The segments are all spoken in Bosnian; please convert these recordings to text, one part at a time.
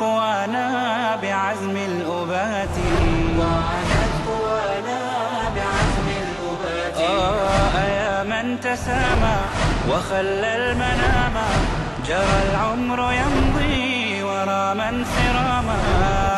قوانا بعزم الأبات بعزم آه، الأبات يا من تسامى وخلى المنام جرى العمر يمضي ورا من سراما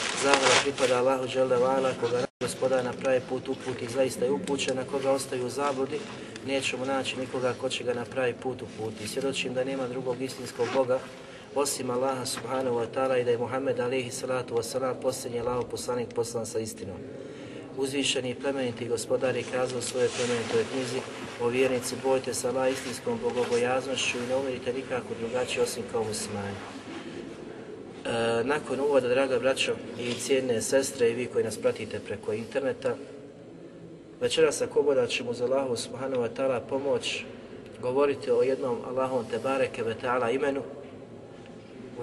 Zahvala pripada Allahu Đelevala, koga gospoda na pravi put uputi, zaista je upućen, a koga ostaju u zabludi, nećemo naći nikoga ko će ga na pravi put uputi. Svjedočim da nema drugog istinskog Boga, osim Allaha subhanahu wa ta'ala i da je Muhammed alihi salatu wa salam posljednji Allaho poslanik poslan sa istinom. Uzvišeni i plemeniti gospodari, je kazao svoje plemenitoj knjizi o vjernici, bojte sa Allah istinskom bogobojaznošću i ne umirite nikako drugačije osim kao muslimani. E, nakon uvoda, draga braćo i cijene sestre i vi koji nas pratite preko interneta, večeras ako boda ćemo za Allahu subhanahu wa ta'ala pomoć govoriti o jednom Allahom te bareke ve ta'ala imenu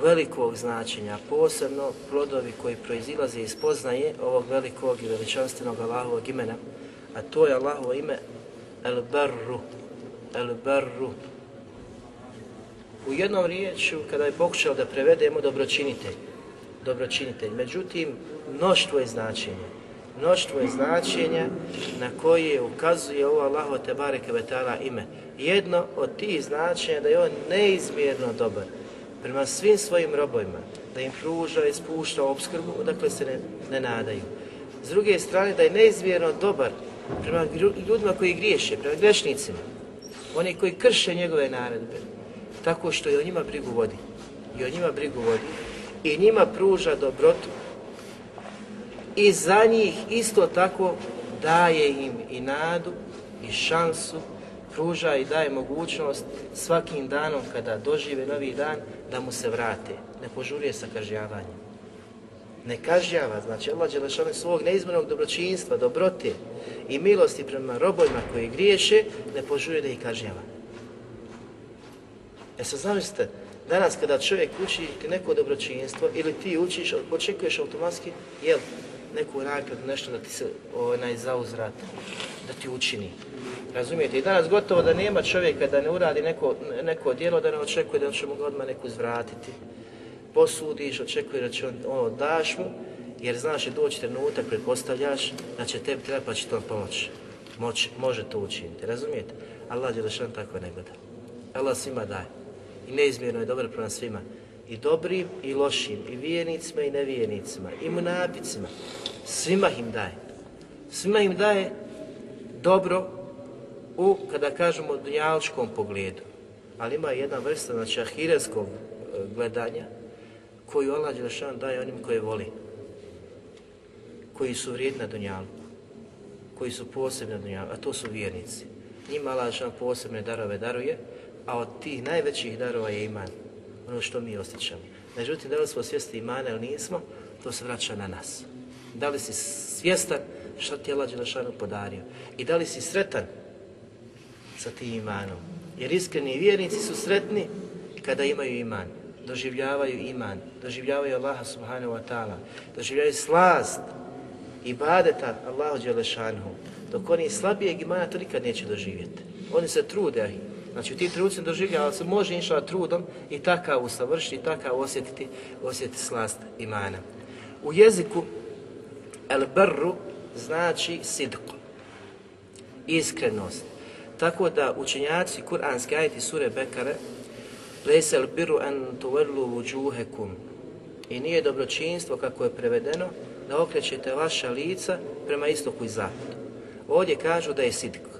velikog značenja, posebno plodovi koji proizilaze iz poznaje ovog velikog i veličanstvenog Allahovog imena, a to je Allahovo ime El Barru, El Barru, u jednom riječu, kada je pokušao da prevedemo dobročinitelj, dobročinitelj. Međutim, mnoštvo je značenja. Mnoštvo je značenja na koje ukazuje ovo Allaho Tebare Kvetala ime. Jedno od tih značenja da je on neizmjerno dobar prema svim svojim robojima, da im pruža i spušta obskrbu, dakle se ne, ne nadaju. S druge strane, da je neizmjerno dobar prema ljudima koji griješe, prema grešnicima, oni koji krše njegove naredbe, tako što je o njima brigu vodi. I o njima brigu vodi. I njima pruža dobrotu. I za njih isto tako daje im i nadu i šansu, pruža i daje mogućnost svakim danom kada dožive novi dan da mu se vrate. Ne požurije sa kažnjavanjem. Ne kažnjava, znači Allah Đelešanu svog neizmjernog dobročinstva, dobrote i milosti prema robojima koji griješe, ne požuri da ih kažnjava E sad zamislite, danas kada čovjek uči neko dobročinstvo ili ti učiš, očekuješ automatski, jel, neku nagradu, nešto da ti se onaj da ti učini. Razumijete? I danas gotovo da nema čovjeka da ne uradi neko, neko djelo, da ne očekuje da će mu ga odmah neku zvratiti, Posudiš, očekuje da će on, ono, daš mu, jer znaš je doći trenutak, pretpostavljaš da će tebi treba pa će to pomoći. Moć, može to učiniti, razumijete? Allah nam tako ne gleda. Allah svima daje i neizmjerno je dobro prema svima. I dobrim i lošim, i vijenicima i nevijenicima, i munapicima. Svima im daje. Svima im daje dobro u, kada kažemo, dunjaličkom pogledu. Ali ima jedna vrsta, znači, ahirenskog e, gledanja koju Allah Đelešan daje onim koje voli. Koji su vrijedni na dunjalku. Koji su posebni na Dunjalu, a to su vjernici. Njima Allah posebne darove daruje, a od tih najvećih darova je iman, ono što mi osjećamo. Međutim, da li smo svjesni imana ili nismo, to se vraća na nas. Da li si svjestan što ti je Allah podario i da li si sretan sa tim imanom. Jer iskreni vjernici su sretni kada imaju iman, doživljavaju iman, doživljavaju Allaha subhanahu wa ta'ala, doživljavaju slast i badeta Allahu Đelešanu. Dok oni slabijeg imana to nikad neće doživjeti. Oni se trude, Znači u tim trenutcima doživljava, se može inša trudom i takav usavršiti, i takav osjetiti, osjetiti slast imana. U jeziku el brru znači sidku, iskrenost. Tako da učenjaci kuranske ajeti sure Bekare lese el biru en i nije dobročinstvo kako je prevedeno da okrećete vaša lica prema istoku i zapadu. Ovdje kažu da je sidku,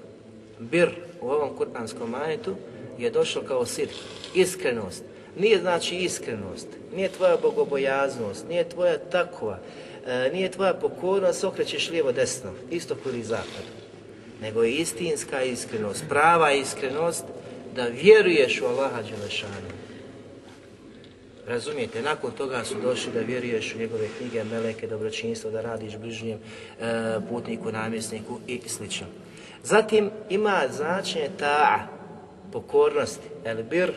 Bir u ovom kur'anskom ajetu je došlo kao sir, iskrenost. Nije znači iskrenost, nije tvoja bogobojaznost, nije tvoja takva, e, nije tvoja pokornost, okrećeš lijevo desno, isto ili zapad, Nego je istinska iskrenost, prava iskrenost da vjeruješ u Allaha Đelešanu. Razumijete, nakon toga su došli da vjeruješ u njegove knjige, meleke, dobročinstvo, da radiš bližnjem e, putniku, namjesniku i slično. Zatim ima značenje ta pokornosti. El bir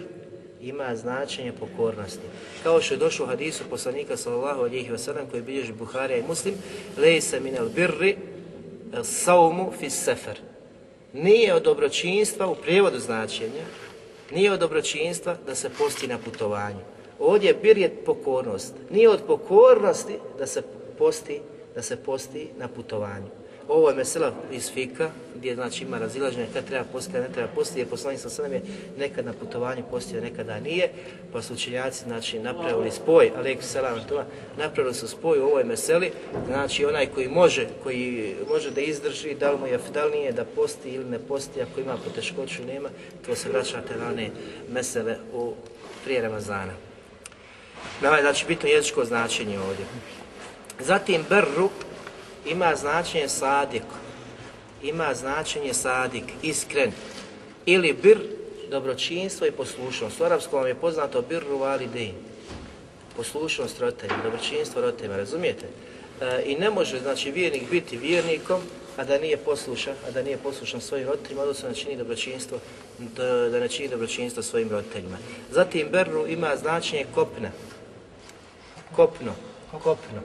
ima značenje pokornosti. Kao što je došlo u hadisu poslanika sallallahu alihi wasallam koji bilježi Buharija i Muslim, se min el birri saumu fis sefer. Nije od dobročinstva, u prijevodu značenja, nije od dobročinstva da se posti na putovanju. Ovdje bir je pokornost. Nije od pokornosti da se posti, da se posti na putovanju. Ovo je mesela iz Fika, gdje znači ima razilaženje kad treba postiti, kad ne treba postiti, jer poslanik sa sredem je nekad na putovanju postio, nekada nije, pa su učenjaci znači, napravili spoj, alaikum to napravili su spoj u ovoj meseli, znači onaj koji može, koji može da izdrži, da li mu je da da posti ili ne posti, ako ima poteškoću, nema, to se vraćate na one mesele u prije Ramazana. na znači bitno jezičko značenje ovdje. Zatim berru ima značenje sadik, ima značenje sadik, iskren, ili bir, dobročinstvo i poslušnost. U vam je poznato bir din, poslušnost roditeljima, dobročinstvo roditeljima, razumijete? E, I ne može, znači, vjernik biti vjernikom, a da nije poslušan, a da nije poslušan svojim roditeljima, odnosno da čini dobročinstvo, da ne čini dobročinstvo svojim roditeljima. Zatim berru ima značenje kopna, kopno, kopno.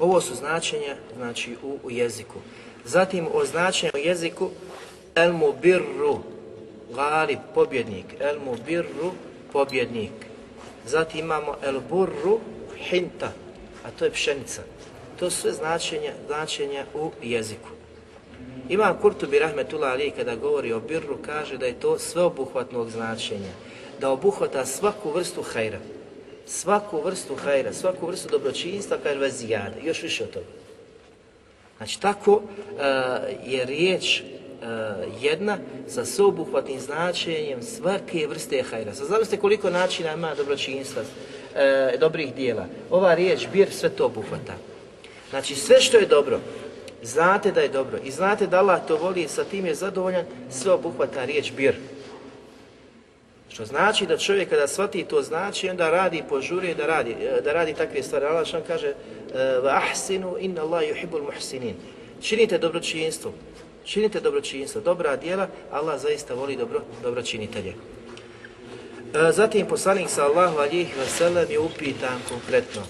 Ovo su značenja znači, u, u jeziku. Zatim o značenju u jeziku el mubirru, galib, pobjednik, el mubirru, pobjednik. Zatim imamo el burru, hinta, a to je pšenica. To su sve značenja, značenja u jeziku. Ima Kurtubi Rahmetullah Ali kada govori o birru, kaže da je to sveobuhvatnog značenja, da obuhvata svaku vrstu hajra, svaku vrstu hajra, svaku vrstu dobročinstva, kaže vas zijade, još više od toga. Znači tako e, je riječ e, jedna sa sveobuhvatnim značenjem svake vrste hajra. Sad znali koliko načina ima dobročinstva, e, dobrih dijela. Ova riječ bir sve to obuhvata. Znači sve što je dobro, znate da je dobro i znate da Allah to voli, sa tim je zadovoljan, sve obuhvata riječ bir. Što znači da čovjek kada shvati to znači, onda radi, požuri da radi, e, da radi takve stvari. Allah što kaže, e, ahsinu inna Allah yuhibbul muhsinin. Činite dobročinstvo, činite dobročinstvo, dobra djela, Allah zaista voli dobro, dobročinitelje. E, zatim poslanik sallahu alijih vselem je upitan konkretno.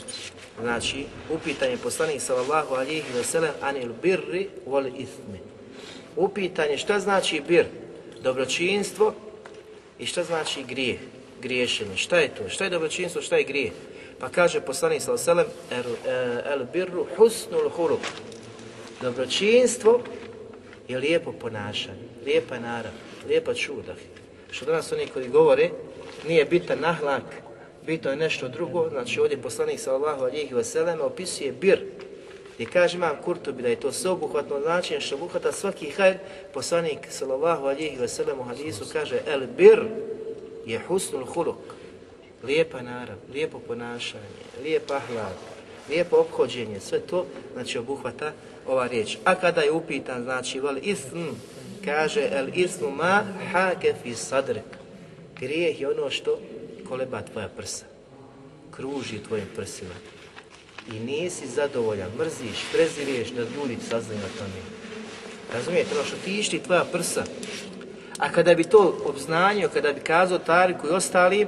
Znači, upitan je poslanik sallahu alijih vselem anil birri wal ithmi. Upitan je šta znači bir? Dobročinstvo i što znači grijeh, Griješenje. Šta je to? Šta je dobročinstvo? Šta je grijeh? Pa kaže poslanik sa oselem, el, el birru husnul huluk. Dobročinstvo je lijepo ponašanje, lijepa narav, lijepa čudah. Što danas oni koji govore, nije bitan nahlak, bitno je nešto drugo, znači ovdje poslanik sallallahu njih opisuje bir, i kaže imam Kurtubi da je to sveobuhvatno značenje što obuhvata svaki hajr, poslanik sallallahu alihi u hadisu kaže El bir je husnul huluk, lijepa narav, lijepo ponašanje, lijepa hlad, lijepo obhođenje, sve to znači obuhvata ova riječ. A kada je upitan znači val ism, kaže el ismu ma hake fi sadrek. Grijeh je ono što koleba tvoja prsa, kruži tvojim prsima i nisi zadovoljan, mrziš, prezireš da ljudi saznaju o tome. Razumijete, ono što ti išli tvoja prsa. A kada bi to obznanio, kada bi kazao Tariku i ostali,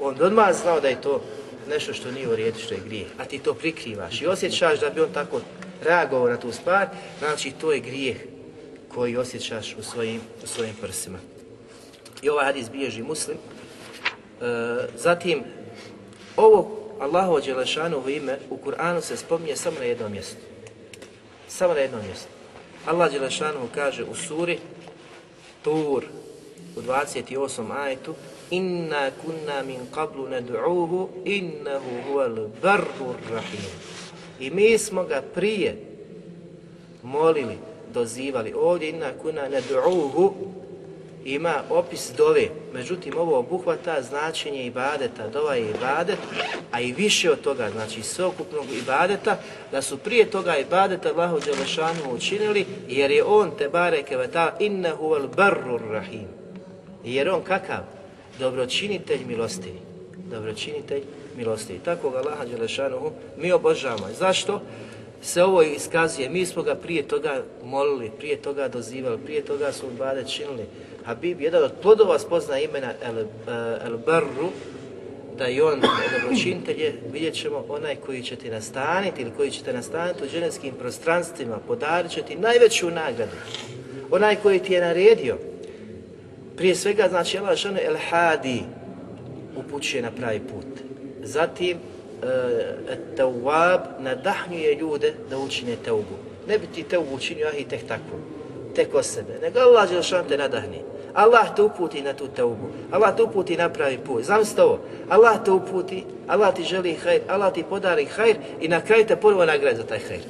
on bi odmah znao da je to nešto što nije u redu, što je grije. A ti to prikrivaš i osjećaš da bi on tako reagovao na tu stvar, znači to je grijeh koji osjećaš u svojim, u svojim prsima. I ovaj hadis bilježi muslim. E, zatim, ovo Allahovo u ime u Kur'anu se spominje samo na jednom mjestu. Samo na jednom mjestu. Allah Đelešanuhu kaže u suri Tur u 28. ajtu Inna kunna min qablu nad'uhu innahu huval barru rahim. I mi smo ga prije molili, dozivali. Ovdje inna kunna nad'uhu ima opis dove, međutim ovo obuhvata značenje ibadeta, dova je ibadet, a i više od toga, znači sveokupnog ibadeta, da su prije toga ibadeta Allahu Đelešanu učinili, jer je on te bareke veta inna huval barur rahim. Jer on kakav? Dobročinitelj milosti. Dobročinitelj milosti. Tako ga Allaha Đelešanu mi obožavamo. Zašto? se ovo iskazuje, mi smo ga prije toga molili, prije toga dozivali, prije toga su bade činili, Habib, jedan od plodova spozna imena El, eh, el Barru, da je on dobročinitelj, vidjet ćemo onaj koji će ti nastaniti ili koji će te nastaniti u ženskim prostranstvima, podarit će ti najveću nagradu. Onaj koji ti je naredio, prije svega znači Allah žene El Hadi, upućuje na pravi put. Zatim, eh, Tawab nadahnjuje ljude da učine Tawbu. Ne bi ti Tawbu učinio, ah i tek tako, tek o sebe. Nego Allah Đelšan te nadahni. Allah te uputi na tu teubu. Allah te uputi napravi put. Znam ovo. Allah te uputi, Allah ti želi hajr, Allah ti podari hajr i na kraju te prvo nagradi za taj hajr.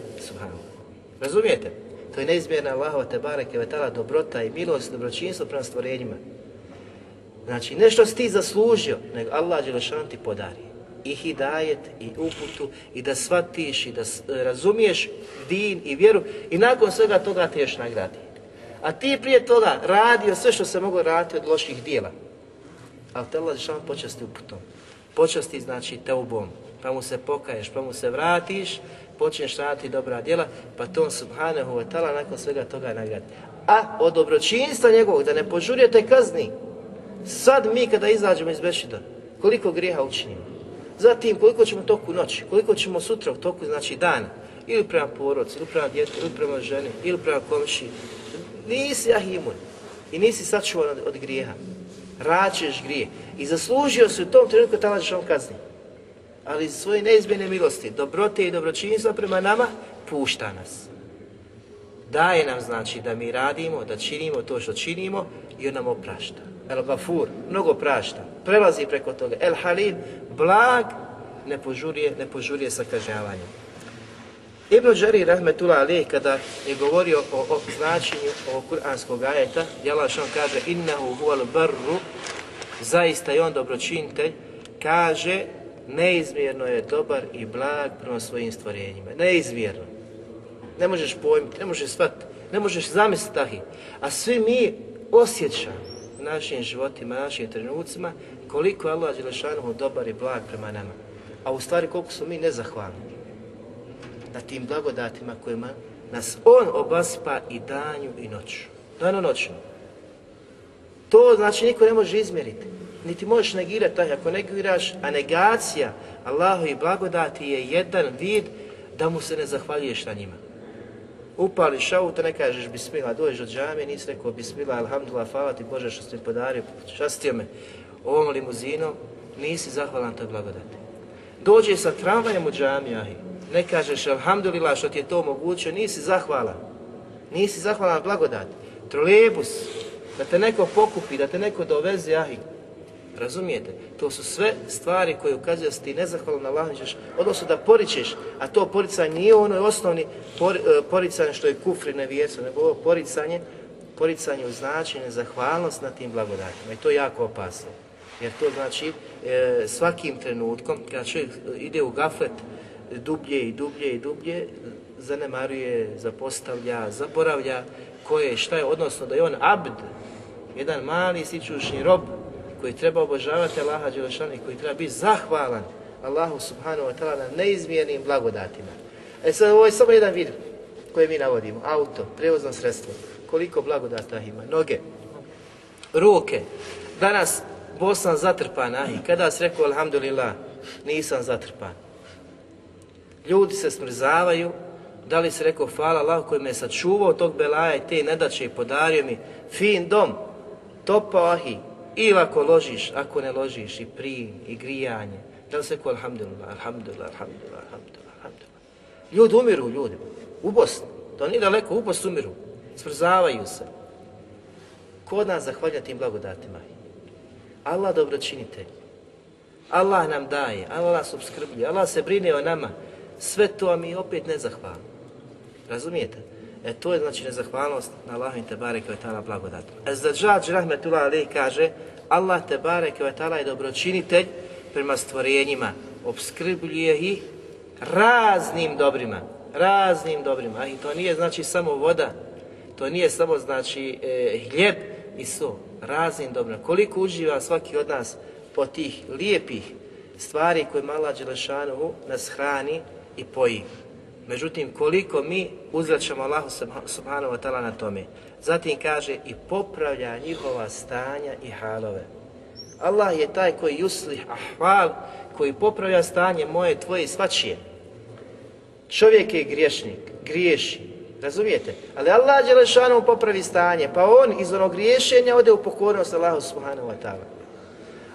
Razumijete? To je neizmjerna Allahova te bareke vetala dobrota i milost, dobročinstvo prema stvorenjima. Znači, nešto si ti zaslužio, nego Allah Đelešan ti podari. I hidajet, i uputu, i da shvatiš, i da e, razumiješ din i vjeru, i nakon svega toga ti još nagradi. A ti prije toga radio sve što se moglo raditi od loših dijela. Ali te Allah počesti počasti uputom. Počasti znači teubom. Pa mu se pokaješ, pa mu se vratiš, počneš raditi dobra djela, pa to on subhanahu wa nakon svega toga nagradi. A od dobročinstva njegovog, da ne požurite kazni. Sad mi kada izađemo iz Bešida, koliko grijeha učinimo. Zatim koliko ćemo toku noći, koliko ćemo sutra u toku znači dana, ili prema porodci, ili prema djeti, ili prema ženi, ili prema komši, nisi ahimun i nisi sačuvan od, od grijeha. Račeš grije i zaslužio si u tom trenutku tamo kazni. Ali iz svoje neizmjene milosti, dobrote i dobročinstva prema nama, pušta nas. Daje nam znači da mi radimo, da činimo to što činimo i on nam oprašta. El Gafur, mnogo prašta, prelazi preko toga. El Halim, blag, ne požurije, ne požurije sa kažnjavanjem. Ibn Đari Rahmetullah Ali kada je govorio o, o značenju ovog kuranskog ajeta, on kaže innahu huval barru, zaista je on dobročinitelj, kaže neizmjerno je dobar i blag prema svojim stvorenjima. Neizmjerno. Ne možeš pojmiti, ne možeš shvatiti, ne možeš zamisliti tahi. A svi mi osjećamo u našim životima, u našim trenucima koliko je Allah Đelešanu dobar i blag prema nama. A u stvari koliko smo mi nezahvalni na tim blagodatima kojima nas on obaspa i danju i noću. Dano noću. To znači niko ne može izmjeriti. Niti možeš negirati taj, ako negiraš, a negacija Allahu i blagodati je jedan vid da mu se ne zahvaljuješ na njima. Upališ to ne kažeš bismila, dođeš od džame, nisi rekao bismila, alhamdulillah, hvala ti Bože što ste mi podario, častio me ovom limuzinom, nisi zahvalan toj blagodati. Dođe sa tramvajem u džami, ne kažeš alhamdulillah što ti je to omogućio, nisi zahvalan. Nisi zahvalan na blagodat. Trolejbus, da te neko pokupi, da te neko doveze, ahi. Razumijete? To su sve stvari koje ukazuju da si ti nezahvalan na Allahom odnosno da poričeš, a to poricanje nije ono osnovni por, e, poricanje što je kufri nevjerstvo, nego ovo poricanje, poricanje u znači nezahvalnost na tim blagodatima i to je jako opasno. Jer to znači e, svakim trenutkom, kada čovjek ide u gaflet, dublje i dublje i dublje zanemaruje, zapostavlja, zaboravlja koje, šta je, odnosno da je on abd, jedan mali sičušni rob koji treba obožavati Allaha Đelešana i koji treba biti zahvalan Allahu Subhanahu wa ta'ala na neizmjernim blagodatima. E sad ovo je samo jedan vid koji mi navodimo. Auto, prevozno sredstvo. Koliko blagodata ima. Noge, ruke. Danas Bosna zatrpana i kada se rekao alhamdulillah, nisam zatrpan. Ljudi se smrzavaju, da li se rekao hvala Allah koji me je sačuvao tog belaja i te nedaće i podario mi fin dom, topa ahi, i ako ložiš, ako ne ložiš, i prijim, i grijanje. Da li se rekao alhamdulillah, alhamdulillah, alhamdulillah, alhamdulillah, Ljudi umiru, ljudi, u Bosni, to nije daleko, u Bosni umiru, smrzavaju se. Ko od nas zahvalja tim blagodatima? Allah dobročinitelj. Allah nam daje, Allah nas obskrbljuje, Allah se brine o nama sve to, a mi opet nezahvalni. Razumijete? E to je znači nezahvalnost na Allahim te bare blagodat. rahmetullah ali kaže Allah te bare je je dobročinitelj prema stvorenjima, obskrbljuje ih raznim dobrima, raznim dobrima. I to nije znači samo voda, to nije samo znači e, hljeb i so, raznim dobrima. Koliko uživa svaki od nas po tih lijepih stvari koje Mala Đelešanu nas hrani i poji. Međutim, koliko mi uzvraćamo Allahu subhanahu wa ta'ala na tome. Zatim kaže i popravlja njihova stanja i halove. Allah je taj koji usli ahval, koji popravlja stanje moje, tvoje i svačije. Čovjek je griješnik, griješi, razumijete? Ali Allah lešanom popravi stanje, pa on iz onog griješenja ode u pokornost Allahu subhanahu wa ta'ala.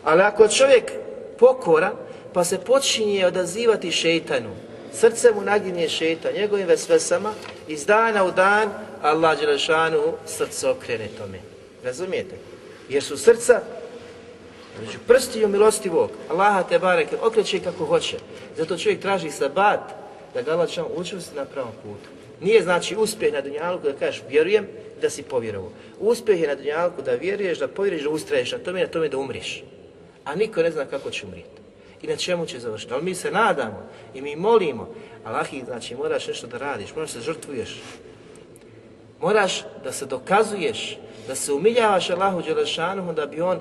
Ali ako čovjek pokora, pa se počinje odazivati šeitanu, Srce mu naginje šeta njegovim vesvesama, iz dana u dan Allah Đelešanu srce okrene tome. Razumijete? Jer su srca među prstiju milostivog Allaha te bareke okreće kako hoće. Zato čovjek traži sabat da ga Allah učvrsti na pravom putu. Nije znači uspjeh na dunjalku da kažeš vjerujem da si povjerovao. Uspjeh je na dunjalku da vjeruješ, da povjeriš da ustraješ na tome i na tome da umriš. A niko ne zna kako će umrijeti i na čemu će završiti. Ali mi se nadamo i mi molimo. Allahi, znači moraš nešto da radiš, moraš se žrtvuješ. Moraš da se dokazuješ, da se umiljavaš Allahu Đelešanuhu da bi on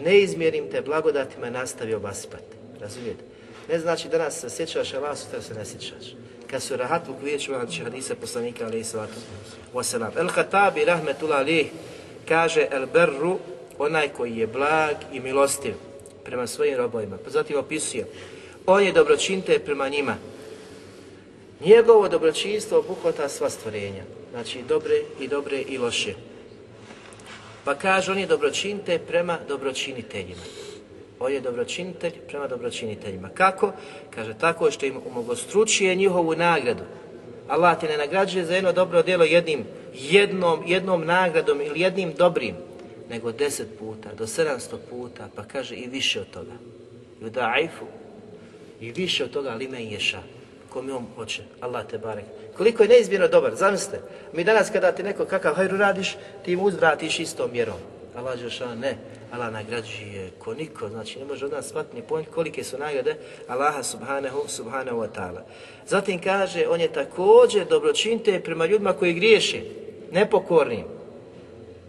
neizmjerim te blagodatima nastavio basipati. Razumijete? Ne znači danas se sjećaš Allah, sutra se ne sjećaš. Kad su rahat u kvijeću, znači hadise poslanika alaihi Wa wasalam. El Khatabi rahmetul Ali, kaže el berru, onaj koji je blag i milostiv prema svojim robovima. Pa zatim opisuje, on je dobročinitelj prema njima. Njegovo dobročinstvo obuhvata sva stvorenja, znači dobre i dobre i loše. Pa kaže, on je dobročinitelj prema dobročiniteljima. On je dobročinitelj prema dobročiniteljima. Kako? Kaže, tako što im umogostručuje njihovu nagradu. Allah te ne nagrađuje za jedno dobro djelo jednim, jednom, jednom nagradom ili jednim dobrim, nego deset puta, do sedamsto puta, pa kaže i više od toga. Judaifu, i više od toga ali ne ješa, kome on hoće, Allah te barek. Koliko je neizmjerno dobar, zamislite, mi danas kada ti neko kakav hajru radiš, ti mu uzvratiš istom mjerom. Allah ne, Allah nagrađuje ko niko, znači ne može od nas shvatiti ni kolike su nagrade Allaha subhanahu, subhanahu wa ta'ala. Zatim kaže, on je također dobročinte prema ljudima koji griješe, nepokornim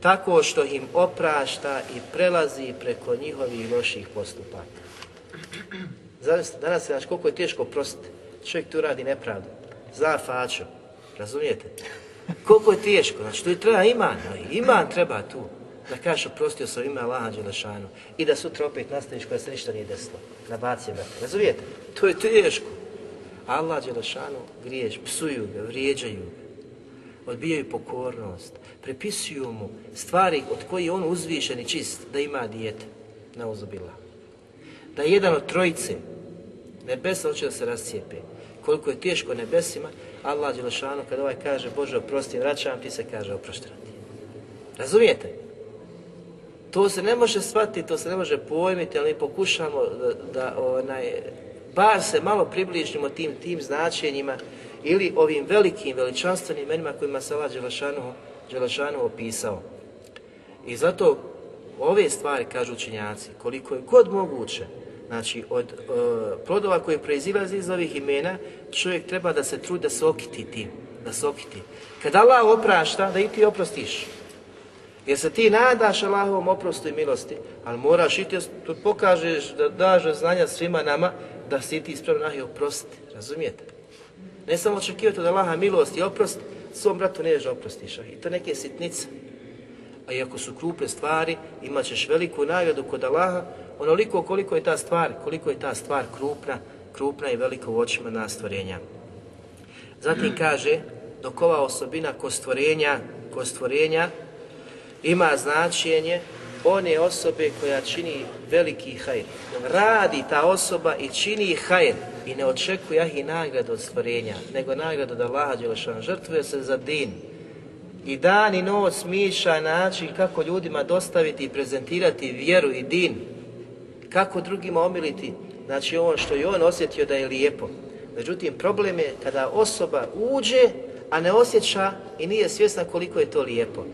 tako što im oprašta i prelazi preko njihovih loših postupaka. Zavisno, danas znači koliko je teško prostiti. Čovjek tu radi nepravdu. Zna fačo, razumijete? Koliko je teško, znači tu treba iman, iman treba tu. Da kažeš oprostio sam ima Allaha Đelešanu i da sutra opet nastaviš koja se ništa nije desilo. Nabaci me, razumijete? To je teško. Allah Đelešanu griješ, psuju ga, vrijeđaju ga odbijaju pokornost, prepisuju mu stvari od koji je on uzvišen i čist, da ima dijete, uzobila. Da je jedan od trojice, nebesa hoće da se rascijepe. Koliko je teško nebesima, Allah Đelešanu kada ovaj kaže Bože oprosti, vraćam ti se kaže ti. Razumijete? To se ne može shvatiti, to se ne može pojmiti, ali pokušamo da, da onaj, bar se malo približimo tim, tim značenjima ili ovim velikim, veličanstvenim imenima kojima se Allah Đelešanu opisao. I zato ove stvari, kažu učinjaci, koliko je god moguće, znači od e, plodova koje proizilaze iz ovih imena, čovjek treba da se trudi da se okiti tim, da se okiti. Kada Allah oprašta, da i ti oprostiš. Jer se ti nadaš Allahovom oprostu i milosti, ali moraš i ti pokažeš da daš znanja svima nama da si ti ispravno i oprostiti, razumijete? Ne samo očekivati od Allaha milost i oprost, svom bratu ne da oprostiš. I to neke sitnice. A iako su krupe stvari, imat ćeš veliku nagradu kod Allaha, onoliko koliko je ta stvar, koliko je ta stvar krupna, krupna i velika u očima nastvorenja. Zatim kaže, dok ova osobina kostvorenja, stvorenja, stvorenja ima značenje one osobe koja čini veliki hajr. Radi ta osoba i čini hajr i ne očekuje i nagradu od stvorenja, nego nagradu da još Đelešan žrtvuje se za din. I dan i noć smiša način kako ljudima dostaviti i prezentirati vjeru i din. Kako drugima omiliti, znači on što je on osjetio da je lijepo. Međutim, problem je kada osoba uđe, a ne osjeća i nije svjesna koliko je to lijepo.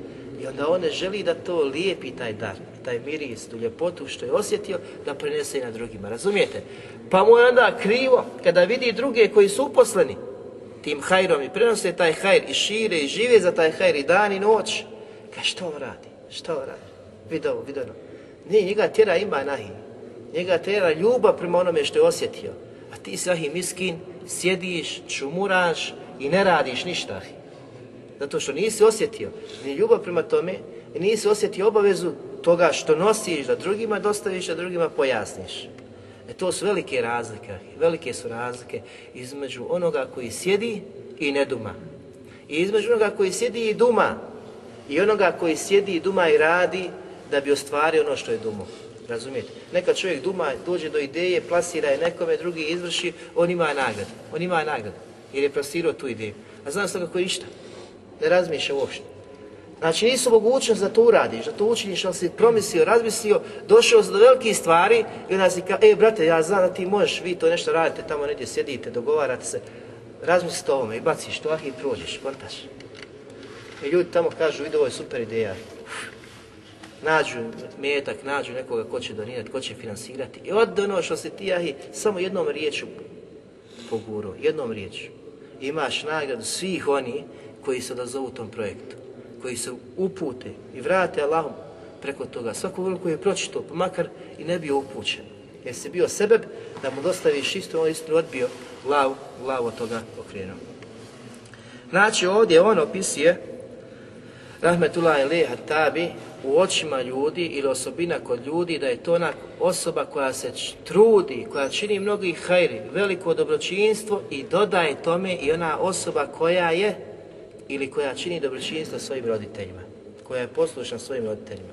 I onda on ne želi da to lijepi taj dar taj miris, tu ljepotu što je osjetio, da prenese i na drugima, razumijete? Pa mu je onda krivo kada vidi druge koji su uposleni tim hajrom i prenose taj hajr i šire i žive za taj hajr i dan i noć. Ka što on radi? Što on radi? Vidio ovo, ono. Nije, njega tjera ima nahi. Njega tjera ljubav prema onome što je osjetio. A ti si ahi miskin, sjediš, čumuraš i ne radiš ništa. Zato što nisi osjetio ni ljubav prema tome, nisi osjetio obavezu toga što nosiš da drugima dostaviš, da drugima pojasniš. E to su velike razlike, velike su razlike između onoga koji sjedi i ne duma. I između onoga koji sjedi i duma. I onoga koji sjedi i duma i radi da bi ostvario ono što je dumao. Razumijete? Neka čovjek duma, dođe do ideje, plasira je nekome, drugi izvrši, on ima nagradu. On ima nagradu jer je plasirao tu ideju. A znam se kako je išta? Ne razmišlja uopšte. Znači nisu mogućnost da to uradiš, da to učiniš, ali si promislio, razmislio, došao do velike stvari i onda si kao, e brate, ja znam da ti možeš, vi to nešto radite, tamo negdje sjedite, dogovarate se, razmislite o ovome i baciš to i prođeš, kontaš. I ljudi tamo kažu, vidi ovo je super ideja. Nađu metak, nađu nekoga ko će donirati, ko će finansirati. I od ono što se ti jahi, samo jednom riječu poguro, jednom riječu. Imaš nagradu svih oni koji se odazovu tom projektu koji se upute i vrate Allahom preko toga. Svaku koji je pročito, pa makar i ne bio upućen. Jer se bio sebeb da mu dostaviš isto, on istinu, odbio glavu, glavu od toga okrenuo. Znači ovdje on opisuje Rahmetullah ili Hatabi u očima ljudi ili osobina kod ljudi da je to ona osoba koja se trudi, koja čini mnogi hajri, veliko dobročinstvo i dodaje tome i ona osoba koja je ili koja čini dobročinstvo svojim roditeljima, koja je poslušna svojim roditeljima.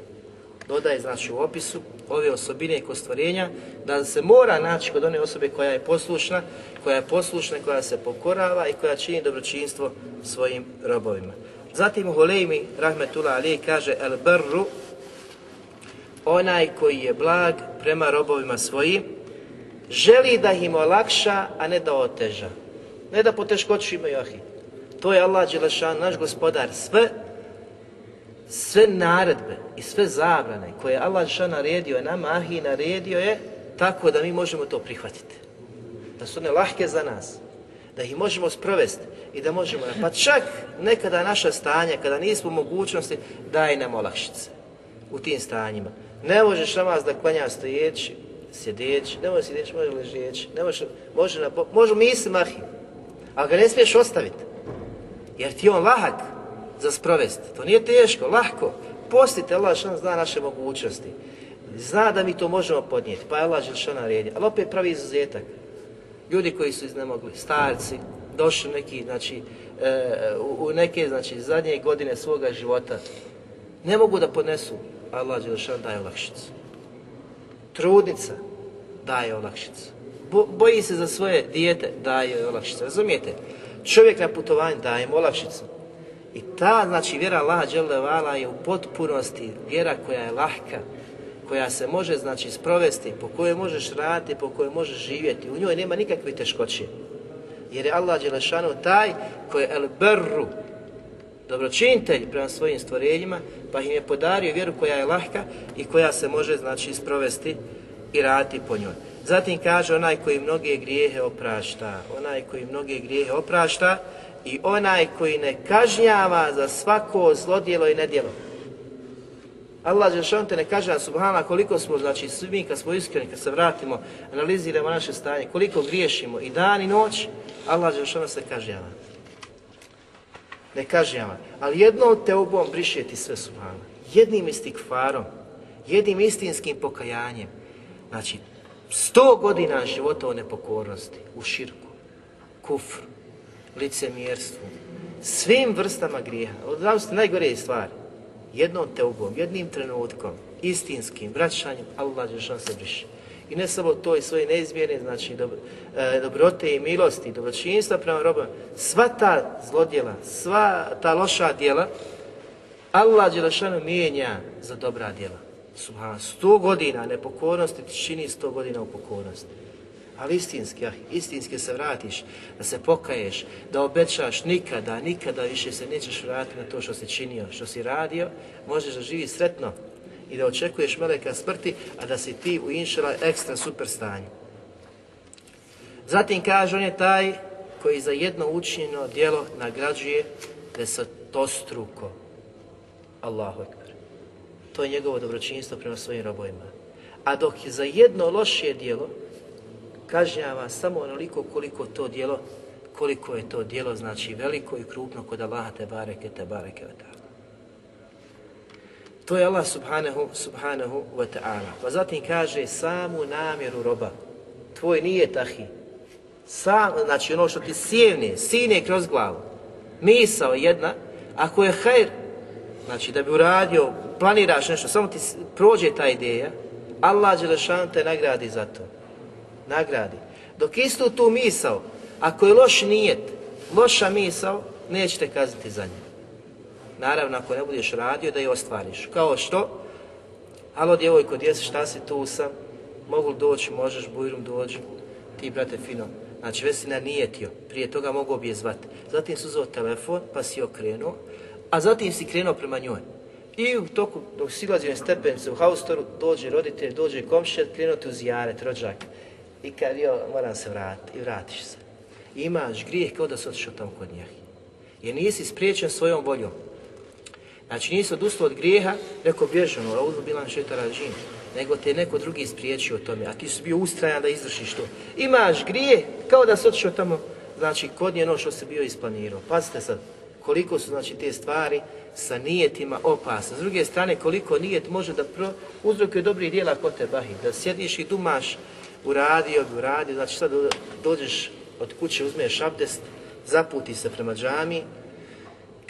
Dodaje znači u opisu ove osobine i da se mora naći kod one osobe koja je poslušna, koja je poslušna, koja se pokorava i koja čini dobročinstvo svojim robovima. Zatim u Huleymi, Rahmetullah Ali, kaže El Brru onaj koji je blag prema robovima svojim, želi da im olakša, a ne da oteža. Ne da poteškoću imaju johi. To je Allah Đelešan, naš gospodar. Sve, sve naredbe i sve zabrane koje je Allah Đelešan naredio je nama, i naredio je tako da mi možemo to prihvatiti. Da su one lahke za nas. Da ih možemo sprovesti i da možemo, pa čak nekada naša stanja, kada nismo u mogućnosti, daj nam olakšice u tim stanjima. Ne možeš vas da klanja stojeći, sjedeći, ne možeš sjedeći, može ležeći, ne možeš, može, na, može, može ali ga ne smiješ ostaviti. Jer ti on lahak za sprovest. To nije teško, lahko. Postite, Allah zna naše mogućnosti. Zna da mi to možemo podnijeti, pa je Allah Žešan redi. Ali opet pravi izuzetak. Ljudi koji su iznemogli, starci, došli neki, znači, e, u neke, znači, zadnje godine svoga života. Ne mogu da podnesu, Allah daje olakšicu. Trudnica daje olakšicu. boji se za svoje dijete, daje olakšicu. Razumijete? Čovjek na putovanju daje im olakšicu. I ta, znači, vjera Allah Đelevala je u potpunosti vjera koja je lahka, koja se može, znači, sprovesti, po kojoj možeš raditi, po kojoj možeš živjeti. U njoj nema nikakve teškoće. Jer je Allah Đelešanu taj koji je el berru, dobročinitelj prema svojim stvorenjima, pa im je podario vjeru koja je lahka i koja se može, znači, sprovesti i raditi po njoj. Zatim kaže onaj koji mnoge grijehe oprašta, onaj koji mnoge grijehe oprašta i onaj koji ne kažnjava za svako zlodjelo i nedjelo. Allah Žešan te ne kaže, subhana, koliko smo, znači svi mi kad smo iskreni, kad se vratimo, analiziramo naše stanje, koliko griješimo i dan i noć, Allah on se kažnjava. Ne kažnjava. Ali jednom obom briše ti sve subhana. Jednim istikfarom, jednim istinskim pokajanjem. Znači, sto godina života u nepokornosti, u širku, kufru, licemjerstvu, svim vrstama grijeha. Odavno ste najgore stvari. Jednom teugom, jednim trenutkom, istinskim vraćanjem, Allah što se briše. I ne samo to i svoje neizmjerne, znači e, dobrote i milosti, i prema robama, sva ta zlodjela, sva ta loša djela, Allah Đelešanu mijenja za dobra djela. Subhan, sto godina nepokornosti ti čini sto godina u pokornosti. Ali istinski, ah, istinski se vratiš, da se pokaješ, da obećaš nikada, nikada više se nećeš vratiti na to što si činio, što si radio, možeš da živi sretno i da očekuješ meleka smrti, a da si ti u inšala ekstra super stanju. Zatim kaže, on je taj koji za jedno učinjeno djelo nagrađuje desetostruko. Allahu ekber to je njegovo dobročinstvo prema svojim robovima. A dok je za jedno lošije djelo kažnjava samo onoliko koliko to djelo, koliko je to djelo znači veliko i krupno kod Allaha te bareke te bareke To je Allah subhanahu, subhanahu wa ta'ala. Pa zatim kaže samu namjeru roba. Tvoj nije tahi. Sam, znači ono što ti sjevne, sine kroz glavu. Misao jedna, ako je hajr, znači da bi uradio planiraš nešto, samo ti prođe ta ideja, Allah Đelešan te nagradi za to. Nagradi. Dok istu tu misao, ako je loš nijet, loša misao, nećete kazati za nju. Naravno, ako ne budeš radio, da je ostvariš. Kao što? Alo, djevojko, gdje si, šta si, tu sam, mogu doći, možeš, bujrum dođi, ti, brate, fino. Znači, već si nanijetio, prije toga mogu bi je zvati. Zatim si uzeo telefon, pa si okrenuo, a zatim si krenuo prema njoj. I u toku, dok na stepenicu u haustoru, dođe roditelj, dođe komšet, krenuti u zijaret, rođak. I kad jo, moram se vratiti, i vratiš se. imaš grijeh kao da si otišao tamo kod njih. Jer nisi spriječen svojom voljom. Znači nisi odustao od grijeha, rekao bježano, ono, audu bilan šetara džin, nego te neko drugi spriječio o tome, a ti si bio ustrajan da izvršiš to. Imaš grijeh kao da si otišao tamo, znači kod nje ono što se bio isplanirao. Pazite sad, koliko su znači te stvari sa nijetima opasne. S druge strane, koliko nijet može da uzrokuje dobrih dijela kod te bahi, da sjediš i dumaš, uradio bi uradio, znači sad dođeš od kuće, uzmeš abdest, zaputi se prema džami,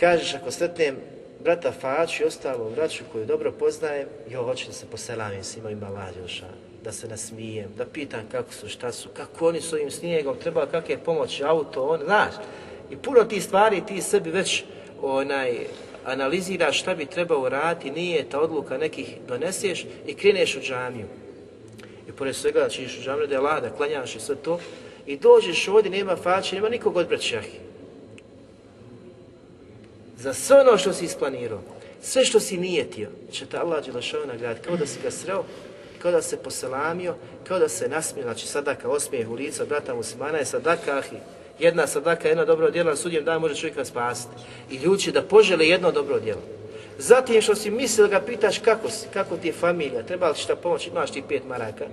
kažeš ako sretnem brata faču i ostalo vraću koju dobro poznajem, jo, hoću da se poselavim svima ima lađoša, da se nasmijem, da pitam kako su, šta su, kako oni su ovim snijegom, treba kakve pomoći, auto, on, znaš, i puno tih stvari ti sebi već onaj, analiziraš šta bi trebao raditi, nije ta odluka nekih doneseš i kreneš u džamiju. I pored svega da činiš u džamiju da je lada, klanjaš i sve to. I dođeš ovdje, nema faće, nema nikog odbrać Za sve ono što si isplanirao, sve što si nijetio, će ta Allah Đelešao nagrad, kao da si ga sreo, kao da se poselamio, kao da se nasmio, znači sadaka, osmijeh u lica brata muslimana je sadaka, ahi, jedna sadaka, jedno dobro djelo na sudnjem danu može čovjeka spasiti. I ljudi da požele jedno dobro djelo. Zatim što si mislio ga pitaš kako si, kako ti je familija, treba li šta pomoći, imaš ti pet maraka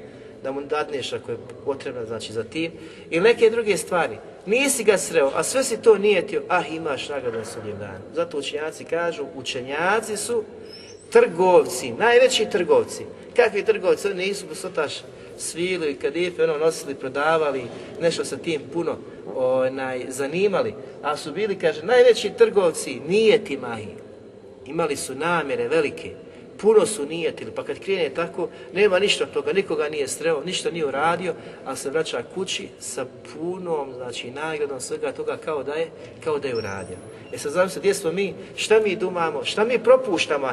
da mu dadneš ako je potrebno znači za tim i neke druge stvari. Nisi ga sreo, a sve si to nijetio, ah imaš nagradu na sudnjem danu. Zato učenjaci kažu, učenjaci su trgovci, najveći trgovci. Kakvi trgovci? Oni nisu sotaš svili, i kadife, ono nosili, prodavali, nešto sa tim puno onaj, zanimali, ali su bili, kaže, najveći trgovci mahi. Imali su namjere velike, puno su nijetili, pa kad krene tako, nema ništa od toga, nikoga nije streo, ništa nije uradio, ali se vraća kući sa punom, znači, nagradom svega toga kao da je, kao da je uradio. E sad znam se, gdje smo mi, šta mi dumamo, šta mi propuštamo,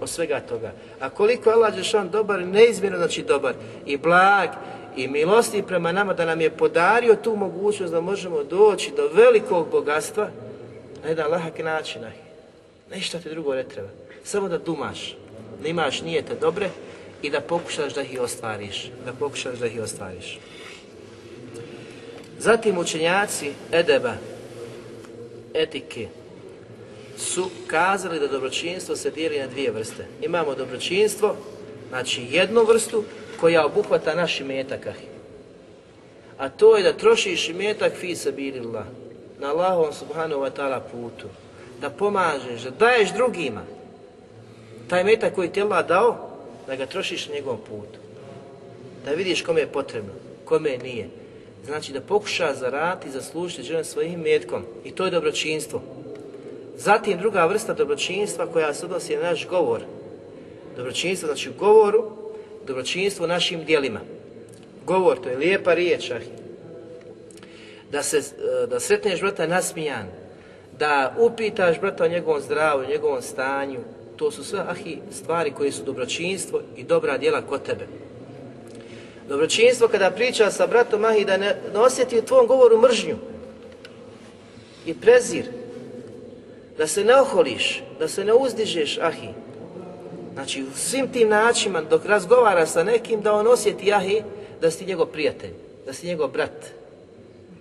od svega toga. A koliko je Allah Žešan dobar, neizmjerno znači dobar i blag i milosti prema nama da nam je podario tu mogućnost da možemo doći do velikog bogatstva na jedan lahak način. Ništa ti drugo ne treba. Samo da dumaš, da imaš nijete dobre i da pokušaš da ih ostvariš. Da pokušaš da ih ostvariš. Zatim učenjaci edeba, etike, su kazali da dobročinstvo se dijeli na dvije vrste. Imamo dobročinstvo, znači jednu vrstu koja obuhvata naš imetak. A to je da trošiš metak fi sabilillah, na Allahom subhanahu wa ta'ala putu. Da pomažeš, da daješ drugima. Taj metak koji ti Allah dao, da ga trošiš na njegovom putu. Da vidiš kome je potrebno, kome nije. Znači da pokuša zarati, zaslužiti žene svojim metkom. I to je dobročinstvo. Zatim druga vrsta dobročinstva koja se odnosi na naš govor. Dobročinstvo znači u govoru, dobročinstvo u našim dijelima. Govor, to je lijepa riječ. Ah. Da, se, eh, da sretneš brata nasmijan, da upitaš brata o njegovom o njegovom stanju, to su sve ahi stvari koje su dobročinstvo i dobra djela kod tebe. Dobročinstvo kada priča sa bratom ahi da ne, osjeti u tvom govoru mržnju i prezir, da se ne oholiš, da se ne uzdižeš, ahi. Znači, u svim tim načinima, dok razgovara sa nekim, da on osjeti, ahi, da si njegov prijatelj, da si njegov brat,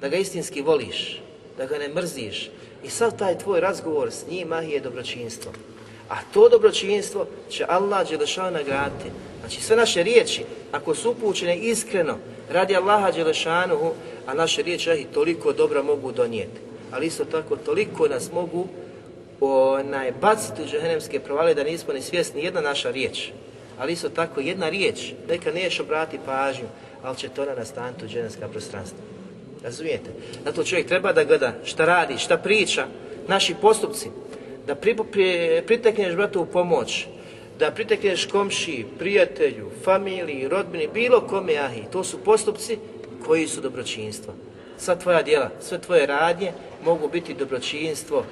da ga istinski voliš, da ga ne mrziš. I sad taj tvoj razgovor s njim, ahi, je dobročinstvo. A to dobročinstvo će Allah Đelešanu nagraditi. Znači sve naše riječi, ako su upućene iskreno, radi Allaha Đelešanu, a naše riječi ahi, toliko dobra mogu donijeti. Ali isto tako toliko nas mogu onaj, baciti u džahenevske provale da nismo ni svjesni jedna naša riječ. Ali isto tako jedna riječ, neka neš obrati pažnju, ali će to nastaniti u džehennemska prostranstva. Razumijete? Zato čovjek treba da gleda šta radi, šta priča, naši postupci, da pri, pritekneš bratu u pomoć, da pritekneš komši, prijatelju, familiji, rodbini, bilo kome ahi. To su postupci koji su dobročinstva. Sva tvoja djela, sve tvoje radnje mogu biti dobročinstvo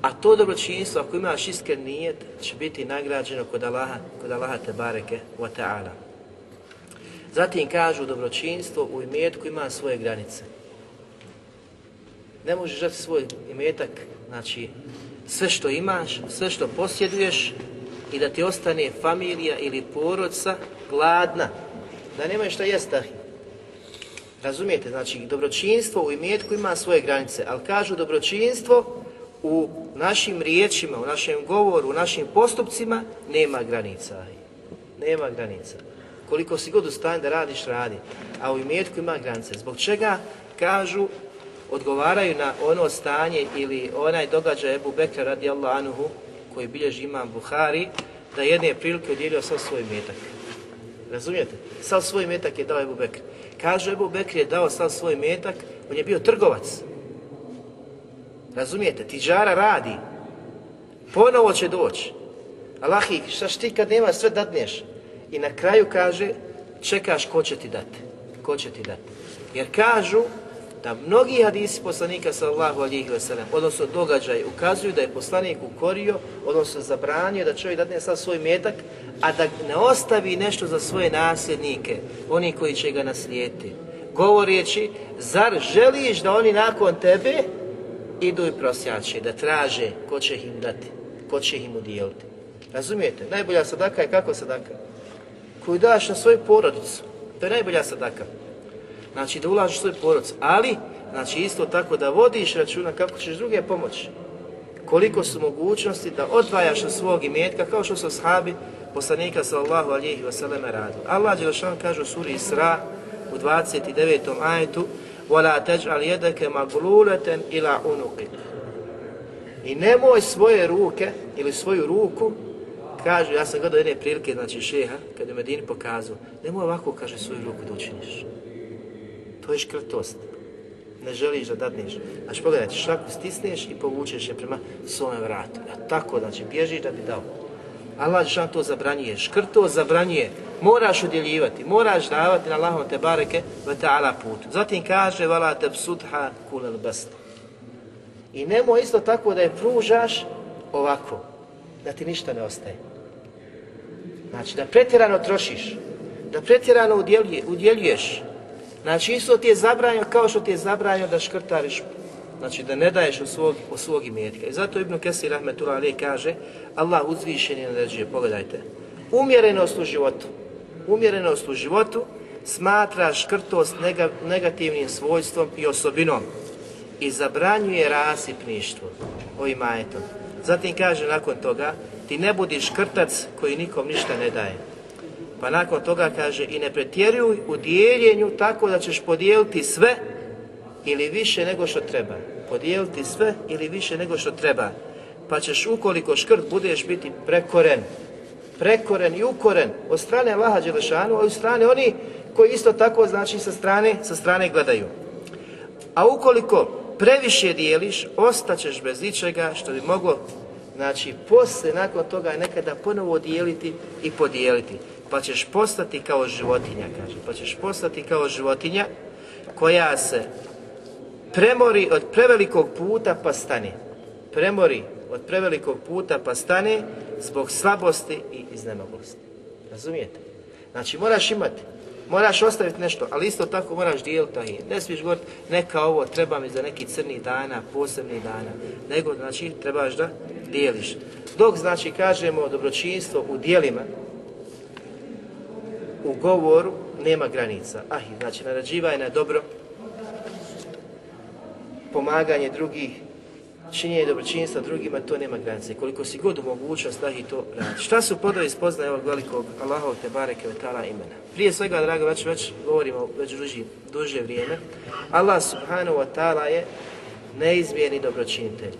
a to dobročinstvo, ako imaš iskren nijet, će biti nagrađeno kod Allaha, kod Allaha te bareke wa ta'ala. Zatim kažu, dobročinstvo u imetku ima svoje granice. Ne možeš dati svoj imetak, znači sve što imaš, sve što posjeduješ i da ti ostane familija ili porodca gladna, da nemaju šta jesta. Razumijete, znači dobročinstvo u imetku ima svoje granice, ali kažu dobročinstvo u našim riječima, u našem govoru, u našim postupcima nema granica. Nema granica. Koliko si god u stanju da radiš, radi. A u imetku ima granice. Zbog čega kažu, odgovaraju na ono stanje ili onaj događaj Ebu Bekra radijallahu anhu koji bilježi imam Buhari, da jedne je prilike odjelio sav svoj metak. Razumijete? Sav svoj metak je dao Ebu Bekr. Kažu Ebu Bekr je dao sav svoj metak, on je bio trgovac. Razumijete, tiđara radi. Ponovo će doći. Alahi, šta ti kad nema sve dadneš? I na kraju kaže, čekaš ko će ti dati. Ko će ti dati. Jer kažu da mnogi hadisi poslanika sallahu alihi wasallam, odnosno događaj, ukazuju da je poslanik ukorio, odnosno zabranio da čovjek dadne sad svoj metak, a da ne ostavi nešto za svoje nasljednike, oni koji će ga naslijediti. Govoreći, zar želiš da oni nakon tebe idu i prosjače, da traže ko će im dati, ko će im udijeliti. Razumijete? Najbolja sadaka je kako sadaka? Koju daš na svoju porodicu. To je najbolja sadaka. Znači da ulažeš svoj porodicu, ali znači isto tako da vodiš računa kako ćeš druge pomoći. Koliko su mogućnosti da odvajaš od svog imetka kao što su shabi poslanika sallallahu alihi wasallam radili. Allah Đelšan kaže u suri Isra u 29. ajetu وَلَا تَجْعَلْ يَدَكَ مَغْلُولَةً إِلَا عُنُقِ I nemoj svoje ruke ili svoju ruku, kažu, ja sam gledao jedne prilike, znači šeha, kad je Medini pokazao, nemoj ovako, kaže, svoju ruku da učiniš. To je škrtost. Ne želiš da dadneš. Znači pogledaj, šaku stisneš i povučeš je prema svome vratu. A tako, znači, bježiš da bi dao. Allah žan to zabranjuje, škrto zabranjuje, moraš udjeljivati, moraš davati na Allahom te bareke ve ta'ala putu. Zatim kaže, vala te psudha kulel basta. I nemoj isto tako da je pružaš ovako, da ti ništa ne ostaje. Znači, da pretjerano trošiš, da pretjerano udjeljuješ. Znači, isto ti je zabranjeno kao što ti je zabranjeno da škrtariš Znači da ne daješ od svog, od imetka. I zato Ibn Kesir Rahmetullah Ali kaže Allah uzvišen je naređuje, pogledajte. Umjerenost u životu. Umjerenost u životu smatra škrtost negativnim svojstvom i osobinom i zabranjuje rasipništvo ovim majetom Zatim kaže nakon toga, ti ne budi škrtac koji nikom ništa ne daje. Pa nakon toga kaže i ne pretjeruj u dijeljenju tako da ćeš podijeliti sve ili više nego što treba podijeliti sve ili više nego što treba. Pa ćeš ukoliko škrt budeš biti prekoren, prekoren i ukoren od strane Allaha Đelešanu, a od strane oni koji isto tako znači sa strane, sa strane gledaju. A ukoliko previše dijeliš, ostaćeš bez ničega što bi moglo Znači, poslije nakon toga nekada ponovo dijeliti i podijeliti. Pa ćeš postati kao životinja, kaže. Pa ćeš postati kao životinja koja se premori od prevelikog puta pa stani, Premori od prevelikog puta pa stane zbog slabosti i iznemoglosti. Razumijete? Znači moraš imati, moraš ostaviti nešto, ali isto tako moraš dijeliti taj Ne smiješ govoriti neka ovo treba mi za neki crni dana, posebni dana, nego znači trebaš da dijeliš. Dok znači kažemo dobročinstvo u dijelima, u govoru nema granica. Ah, znači narađivaj na dobro, pomaganje drugih, činjenje dobročinstva drugima, to nema granice. Koliko si god da i to radi. Šta su podovi spoznaje ovog velikog Allahov te bareke vetala imena? Prije svega, drago, već, već govorimo već duži, duže vrijeme, Allah subhanahu wa ta'ala je neizmjerni dobročinitelj,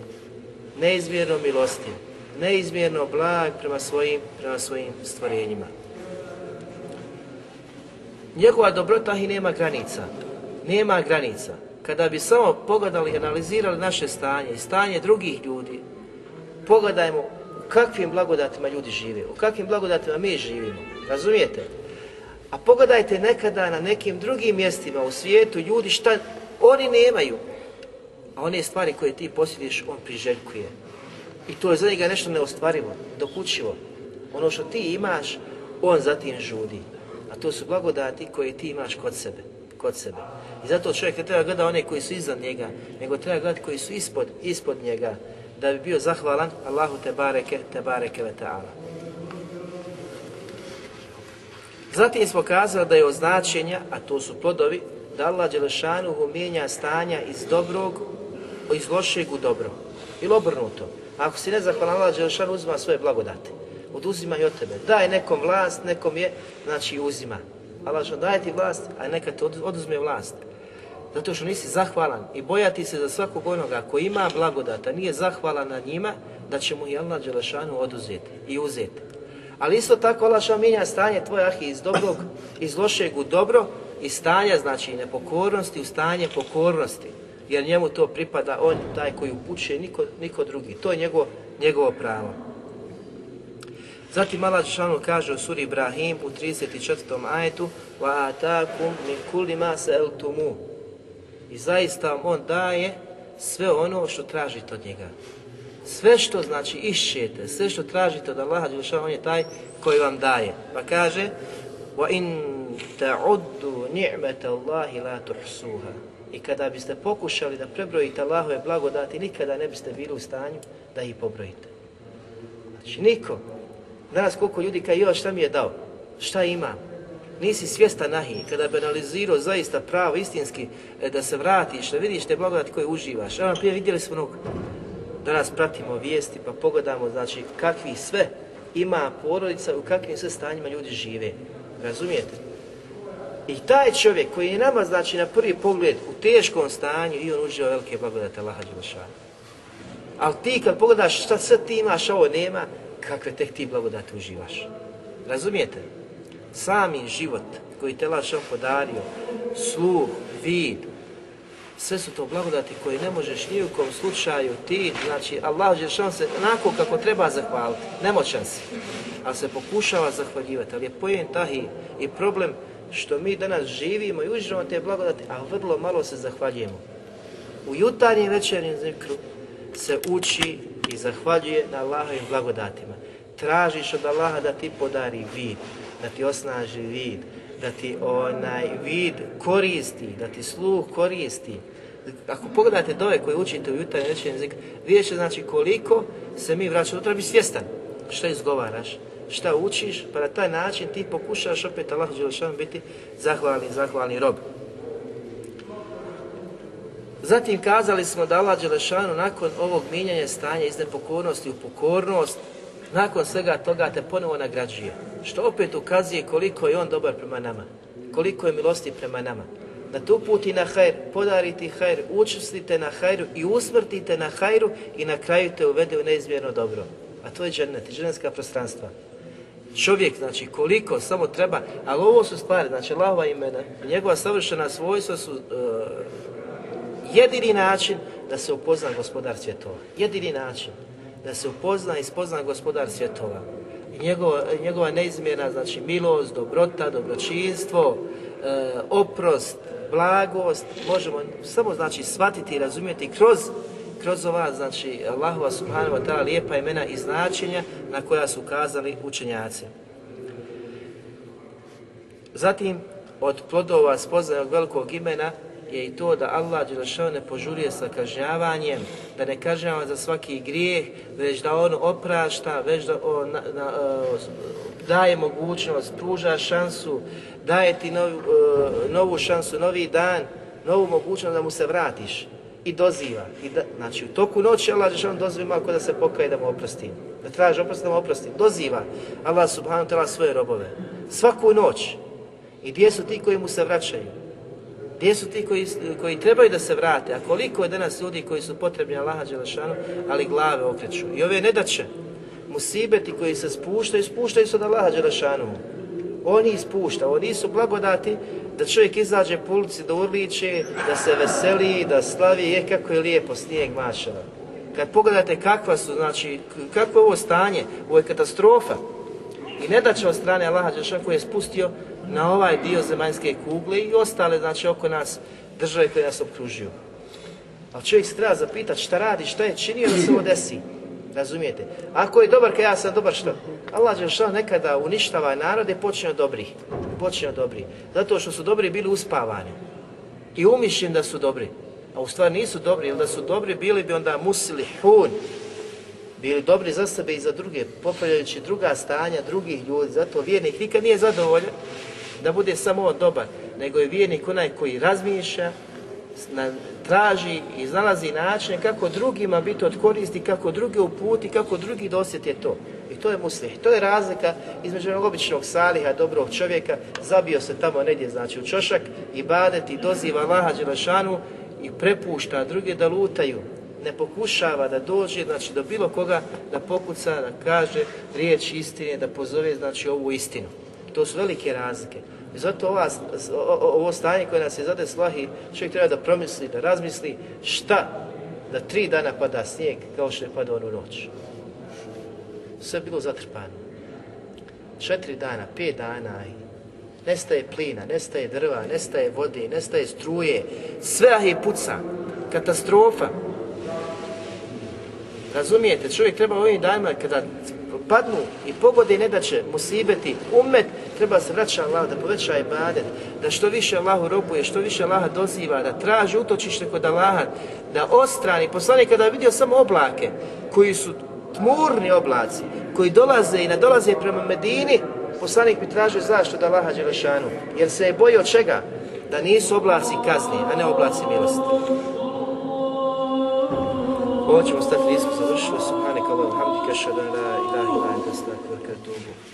neizmjerno milostiv, neizmjerno blag prema svojim, prema svojim stvorenjima. Njegova dobrota i nema granica. Nema granica kada bi samo pogledali i analizirali naše stanje i stanje drugih ljudi, pogledajmo u kakvim blagodatima ljudi žive, u kakvim blagodatima mi živimo, razumijete? A pogledajte nekada na nekim drugim mjestima u svijetu ljudi šta oni nemaju, a one stvari koje ti posjediš on priželjkuje. I to je za njega nešto neostvarivo, dokućivo. Ono što ti imaš, on zatim žudi. A to su blagodati koje ti imaš kod sebe kod sebe. I zato čovjek ne treba gledati one koji su iznad njega, nego treba gledati koji su ispod, ispod njega, da bi bio zahvalan Allahu te bareke, te bareke ve ta'ala. Zatim smo kazali da je označenja, a to su plodovi, da Allah Đelešanuhu mijenja stanja iz dobrog, iz lošeg u dobro. Ili obrnuto. Ako si nezahvalan, Allah Đelešanu uzima svoje blagodate. Oduzima i od tebe. Daj nekom vlast, nekom je, znači uzima. Allah će ti vlast, a neka ti oduzme vlast. Zato što nisi zahvalan i bojati se za svakog onoga koji ima blagodata, nije zahvalan na njima, da će mu i Allah Đelešanu oduzeti i uzeti. Ali isto tako Allah što mijenja stanje tvoje ahi iz dobrog, iz lošeg u dobro i stanja znači nepokornosti u stanje pokornosti. Jer njemu to pripada on taj koji upućuje niko, niko drugi. To je njegovo, njegovo pravo. Zatim Mala Žešanu kaže u suri Ibrahim u 34. ajetu وَاَتَاكُمْ مِنْ كُلِ مَا سَأَلْتُمُ I zaista On daje sve ono što tražite od njega. Sve što znači išćete, sve što tražite od Allaha Žešanu, On je taj koji vam daje. Pa kaže وَإِنْ تَعُدُّ نِعْمَةَ اللَّهِ لَا تُحْسُوهَا I kada biste pokušali da prebrojite Allahove blagodati, nikada ne biste bili u stanju da ih pobrojite. Znači niko Danas koliko ljudi kaže, joj, šta mi je dao? Šta ima? Nisi svjesta nahi, kada bi analizirao zaista pravo, istinski, e, da se vratiš, da vidiš te blagodati koje uživaš. Evo, prije vidjeli smo mnogo. Danas pratimo vijesti pa pogledamo, znači, kakvi sve ima porodica, u kakvim sve stanjima ljudi žive. Razumijete? I taj čovjek koji je nama, znači, na prvi pogled u teškom stanju i on uživa velike blagodate Allaha Đelšana. Ali ti kad pogledaš šta sve ti imaš, ovo nema, kakve tek ti blagodati uživaš. Razumijete? Sami život koji te lašom podario, sluh, vid, sve su to blagodati koje ne možeš ni u kom slučaju ti, znači Allah šan se onako kako treba zahvaliti, nemoćan si, ali se pokušava zahvaljivati, ali je pojen tahi i problem što mi danas živimo i uživamo te blagodati, a vrlo malo se zahvaljujemo. U jutarnjem večernjem zikru, se uči i zahvaljuje na Allahovim blagodatima. Tražiš od Allaha da ti podari vid, da ti osnaži vid, da ti onaj vid koristi, da ti sluh koristi. Ako pogledate dove koje učite u jutarnjem večernjem jeziku, vidjet znači koliko se mi vraćamo. Utra bi svjestan što izgovaraš, šta učiš, pa na taj način ti pokušaš opet Allah Đelešanu biti zahvalni, zahvalni rob. Zatim kazali smo da Allah Đelešanu nakon ovog mijenjanja stanja iz nepokornosti u pokornost, nakon svega toga te ponovo nagrađuje. Što opet ukazuje koliko je on dobar prema nama, koliko je milosti prema nama. Da tu i na hajr, podariti hajr, učestite na hajru i usmrtite na hajru i na kraju te uvede u neizmjerno dobro. A to je džennet džernetska prostranstva. Čovjek, znači koliko samo treba, ali ovo su stvari, znači Lava imena, njegova savršena svojstva su e, jedini način da se upozna gospodar svjetova. Jedini način da se upozna i spozna gospodar svjetova. I njegova, njegova neizmjerna znači milost, dobrota, dobročinstvo, e, oprost, blagost, možemo samo znači shvatiti i razumjeti kroz kroz ova, znači, Allahova subhanahu wa ta'ala lijepa imena i značenja na koja su ukazali učenjaci. Zatim, od plodova spoznanog velikog imena je i to da Allah ne požurije sa kažnjavanjem, da ne kažnjava za svaki grijeh, već da on oprašta, već da on e, daje mogućnost, pruža šansu, daje ti e, novu šansu, novi dan, novu mogućnost da mu se vratiš i doziva. I da, znači, u toku noći Allah Žešan ako da se pokaje da mu oprosti. Da traži oprosti, da mu oprosti. Doziva Allah subhanahu ta'ala svoje robove. Svaku noć. I gdje su ti koji mu se vraćaju? Gdje su ti koji, koji trebaju da se vrate? A koliko je danas ljudi koji su potrebni Allaha Đelešanu, ali glave okreću? I ove nedaće, musibeti koji se spuštaju, spuštaju se od Allaha Đelešanu. Oni ispušta, oni su blagodati da čovjek izađe po ulici da urliče, da se veseli, da slavi, je kako je lijepo snijeg maša. Kad pogledate kakva su, znači, kakvo je ovo stanje, ovo je katastrofa. I će od strane Allaha Đelešanu koji je spustio na ovaj dio zemaljske kugle i ostale, znači, oko nas države koje nas obkružuju. Ali čovjek se treba zapitati šta radi, šta je činio da se ovo desi. Razumijete? Ako je dobar, kad ja sam dobar što? Allah što nekada uništava narode, počne od dobrih. Počne od dobrih. Zato što su dobri bili uspavani. I umišljen da su dobri. A u stvari nisu dobri, jer da su dobri bili bi onda musili hun. Bili dobri za sebe i za druge, popravljajući druga stanja drugih ljudi. Zato vjernik nikad nije zadovoljan da bude samo dobar, nego je vjernik onaj koji razmišlja, traži i znalazi način kako drugima biti od koristi, kako druge uputi, kako drugi dosjeti to. I to je muslih. To je razlika između onog običnog saliha, dobrog čovjeka, zabio se tamo negdje, znači u čošak i badet i doziva Laha Đelešanu i prepušta druge da lutaju. Ne pokušava da dođe, znači do bilo koga da pokuca, da kaže riječ istine, da pozove znači ovu istinu. To su velike razlike. I zato ova, ovo stanje koje nas je slahi, čovjek treba da promisli, da razmisli šta da tri dana pada snijeg kao što je padao onu noć. Sve je bilo zatrpano. Četiri dana, pet dana, nestaje plina, nestaje drva, nestaje vode, nestaje struje, sve ah je puca, katastrofa. Razumijete, čovjek treba ovim danima kada padnu i pogode i će, musibeti, umet, treba se vraća Allah, da poveća badet, da što više Allahu robuje, što više Allaha doziva, da traži utočište kod Allaha, da ostrani. Poslanik kada je vidio samo oblake, koji su tmurni oblaci, koji dolaze i dolaze prema Medini, poslanik bi tražio zašto da Allaha Đelešanu, jer se je bojio čega? Da nisu oblaci kazni, a ne oblaci milosti. Ovo ćemo stati nismo završili. Google.